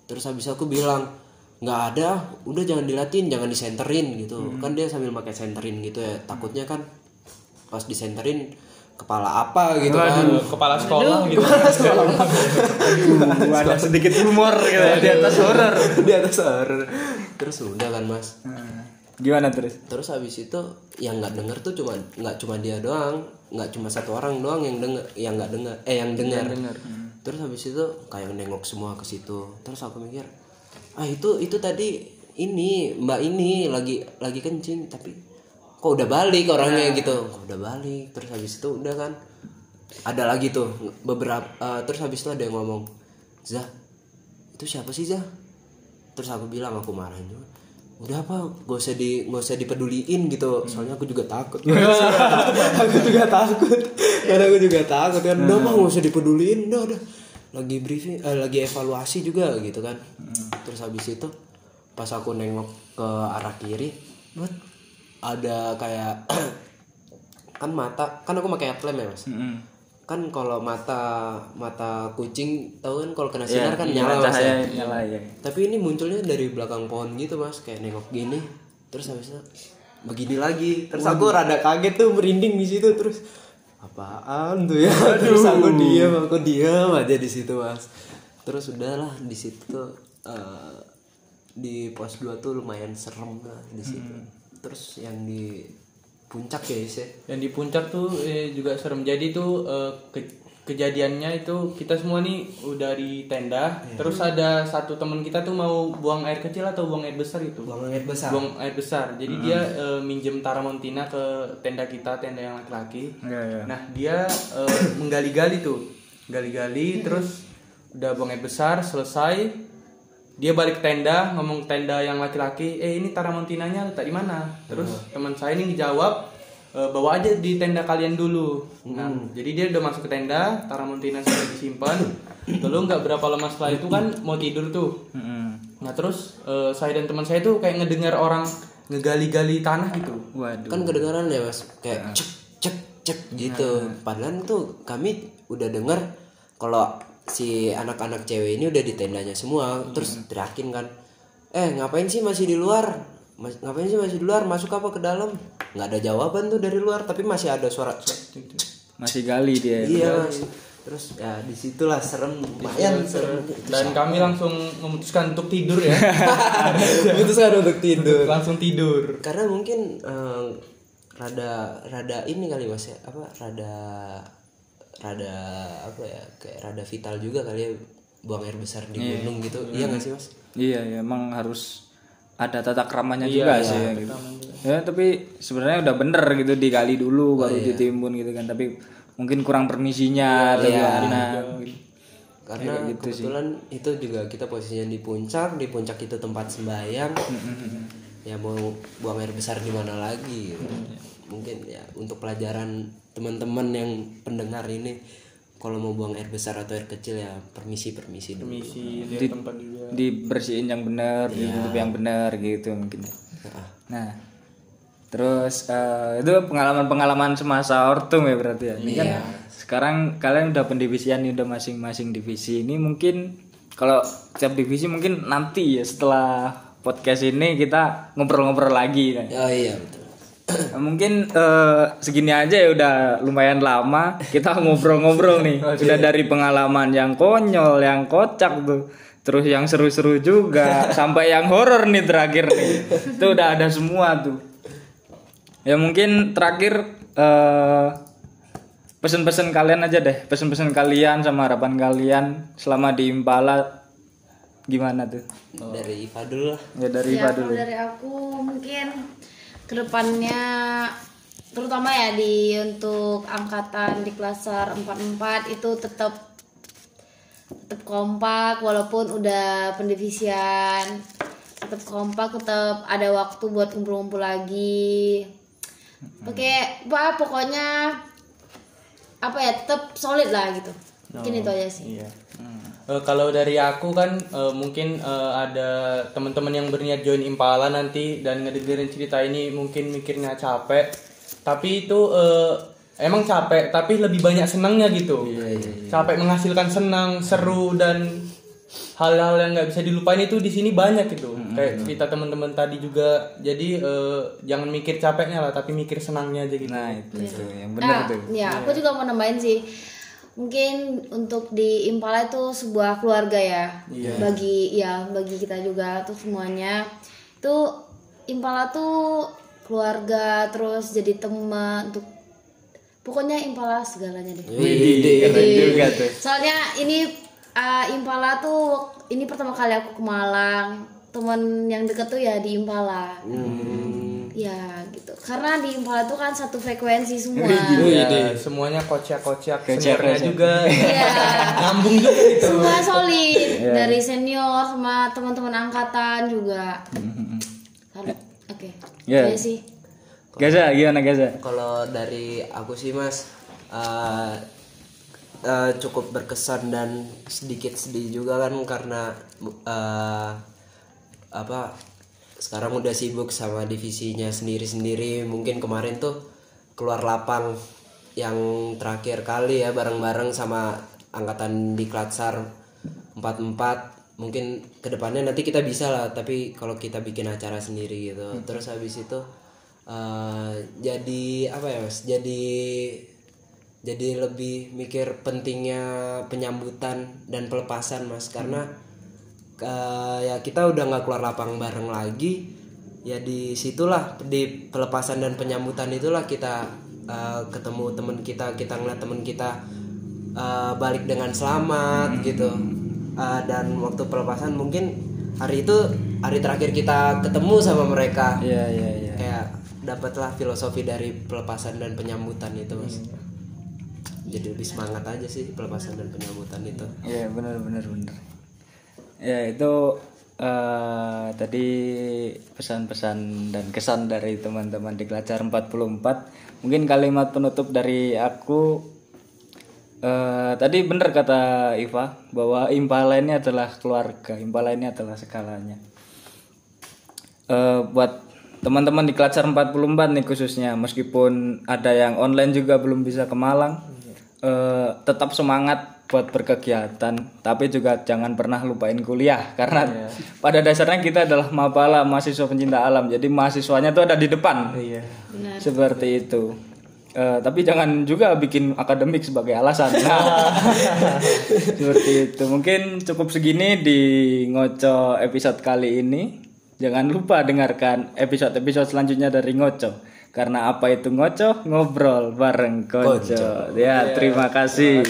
Terus habis aku bilang nggak ada udah jangan dilatin jangan disenterin gitu. Kan dia sambil pakai senterin gitu ya. Takutnya kan pas disenterin kepala apa gitu kan. Kepala sekolah gitu. Aduh, ada sedikit humor gitu ya, di atas horor. di atas horor terus udah kan mas Gimana terus? terus habis itu yang nggak denger tuh cuma nggak cuma dia doang nggak cuma satu orang doang yang denger yang nggak dengar eh yang dengar terus habis itu kayak nengok semua ke situ. Terus aku mikir ah itu itu tadi ini mbak ini lagi lagi kencing tapi kok udah balik orangnya gitu. Kok udah balik? Terus habis itu udah kan ada lagi tuh beberapa eh, terus habis itu ada yang ngomong Zah itu siapa sih Zah? Terus aku bilang aku marahin juga udah apa gak usah di gak usah dipeduliin gitu. Soalnya aku juga takut. Aku juga takut. Karena aku juga takut kan. Udah mah gak usah dipeduliin. Udah udah. Lagi briefing eh, lagi evaluasi juga gitu kan. Terus habis itu pas aku nengok ke arah kiri buat? ada kayak kan mata kan aku pakai headlamp ya mas kan kalau mata mata kucing tahu kan kalau kena sinar kan nyala mas ya? nyala ya. tapi ini munculnya dari belakang pohon gitu mas. Kayak nengok gini terus habis itu begini lagi. Terus aku rada kaget tuh merinding di situ terus apaan tuh ya? Terus aku diam aku diam aja di situ mas. Terus udahlah di situ tuh eh, di pos 2 tuh lumayan serem lah di situ. Terus yang di puncak ya Is, ya Dan di puncak tuh eh, juga serem. Jadi tuh eh, ke- kejadiannya itu kita semua nih udah di tenda. Terus ada satu teman kita tuh mau buang air kecil atau buang air besar itu. buang air besar Buang air besar. Jadi dia eh, minjem Taramontina ke tenda kita, tenda yang laki-laki. Iya, iya. Nah dia eh, menggali-gali tuh, gali-gali terus udah buang air besar selesai. Dia balik ke tenda, ngomong ke tenda yang laki-laki, eh ini taramontinanya letak di mana? Terus teman saya ini dijawab, "E, bawa aja di tenda kalian dulu. Nah, jadi dia udah masuk ke tenda, taramontina sudah disimpan. Lalu nggak berapa lama setelah itu kan mau tidur tuh. Nah terus eh, saya dan teman saya tuh kayak ngedengar orang ngegali-gali tanah gitu. Waduh. kan kedengaran ya mas kayak cek cek cek gitu padahal tuh kami udah denger kalau si anak-anak cewek ini udah di tendanya semua. Terus teriakin kan eh ngapain sih masih di luar? Mas- ngapain sih masih di luar? Masuk apa ke dalam? Nggak ada jawaban tuh dari luar tapi masih ada suara. Masih gali dia. iya mas terus ya di situlah serem. Lumayan serem. Dan kami langsung memutuskan untuk tidur ya. memutuskan untuk tidur. Langsung tidur. karena mungkin eh, rada rada ini kali mas ya. Apa rada rada apa ya kayak rada vital juga kali ya buang air besar di gunung gitu iya nggak sih mas Iya, ya, emang harus ada tata keramanya juga sih ya, gitu. Ya, tapi sebenarnya udah bener gitu digali dulu baru ditimbun gitu kan. Tapi mungkin kurang permisinya atau gimana. gitu. karena kebetulan itu juga kita posisinya di puncak di puncak itu tempat sembahyang ya mau buang air besar di mana lagi gitu. Ya untuk pelajaran teman-teman yang pendengar ini kalau mau buang air besar atau air kecil ya permisi permisi dulu misi lihat tempat juga Dibersihin yang benar, ditutup yang benar gitu mungkin. Nah, Nah, terus eh, itu pengalaman-pengalaman semasa ortum ya berarti ya. Ini kan sekarang kalian udah pendivisian nih udah masing-masing divisi. Ini mungkin kalau setiap divisi mungkin nanti ya setelah podcast ini kita ngobrol-ngobrol lagi kan. oh iya betul Nah, mungkin eh, segini aja ya udah lumayan lama kita ngobrol-ngobrol nih. Sudah dari pengalaman yang konyol, yang kocak tuh. Terus yang seru-seru juga sampai yang horor nih terakhir nih. Itu udah ada semua tuh. Ya mungkin terakhir eh pesan-pesan kalian aja deh. Pesan-pesan kalian sama harapan kalian selama di Impala gimana tuh? dari Iva dulu lah Ya dari ya Pak kalau dulu. dari aku mungkin ke depannya terutama ya di untuk angkatan di klaser 44 itu tetap tetap kompak walaupun udah pendivisian. Tetap kompak tetap ada waktu buat ngumpul-ngumpul lagi. Pakai apa pokoknya apa ya tetap solid lah gitu. Mungkin itu aja sih. Iya. Eh, kalau dari aku kan eh, mungkin eh, ada teman-teman yang berniat join Impala nanti dan ngedengerin cerita ini mungkin mikirnya capek, tapi itu eh, emang capek, tapi lebih banyak senangnya gitu. Capek menghasilkan senang, seru dan hal-hal yang nggak bisa dilupain itu di sini banyak gitu. Kayak cerita teman-teman tadi juga. Jadi eh, jangan mikir capeknya lah, tapi mikir senangnya aja gitu. Nah, itu tuh yang benar Nah, tuh. ya aku juga mau nambahin sih. Mungkin untuk di Impala itu sebuah keluarga ya. Bagi ya bagi kita juga tuh semuanya. Itu Impala tuh keluarga terus jadi teman untuk pokoknya Impala segalanya deh. Keren juga tuh. Soalnya ini uh, Impala tuh ini pertama kali aku ke Malang. Teman yang deket tuh ya di Impala. Ya gitu. Karena di Impala tuh kan satu frekuensi semua. Iya, semuanya kocak-kocak, seniornya juga Iya. nyambung juga gitu. Semua solid dari senior sama teman-teman angkatan juga. Oke. Iya. Iya sih. Gaza, gimana Gaza? Kalau dari aku sih mas eh, eh, cukup berkesan dan sedikit sedih juga kan karena eh, apa sekarang udah sibuk sama divisinya sendiri-sendiri. Mungkin kemarin tuh keluar lapang yang terakhir kali ya bareng-bareng sama angkatan di Klatsar 44 mungkin ke depannya nanti kita bisa lah tapi kalau kita bikin acara sendiri gitu. Terus habis itu eh, jadi apa ya mas? Jadi jadi lebih mikir pentingnya penyambutan dan pelepasan mas. Karena eh, ya kita udah nggak keluar lapang bareng lagi. Ya di situlah di pelepasan dan penyambutan itulah kita eh, ketemu teman kita kita ngeliat teman kita eh, balik dengan selamat gitu. Eh, dan waktu pelepasan mungkin hari itu hari terakhir kita ketemu sama mereka. Iya, iya, iya. kayak dapatlah filosofi dari pelepasan dan penyambutan itu mas. Jadi lebih semangat aja sih pelepasan dan penyambutan itu. Iya, benar benar benar. Ya, itu eh tadi pesan-pesan dan kesan dari teman-teman di Kelacar 44. Mungkin kalimat penutup dari aku eh tadi benar kata Iva bahwa Impala ini adalah keluarga, Impala ini adalah segalanya. Eh buat teman-teman di Kelacar 44 nih khususnya meskipun ada yang online juga belum bisa ke Malang eh, tetap semangat buat berkegiatan tapi juga jangan pernah lupain kuliah karena pada dasarnya kita adalah mapala mahasiswa pencinta alam. Jadi mahasiswanya tuh ada di depan. Iya. seperti itu. Eh, tapi jangan juga bikin akademik sebagai alasan. Nah, seperti itu. Mungkin cukup segini di ngoco episode kali ini. Jangan lupa dengarkan episode-episode selanjutnya dari ngoco. Karena apa itu ngocoh? Ngobrol bareng konco. Ya, terima kasih.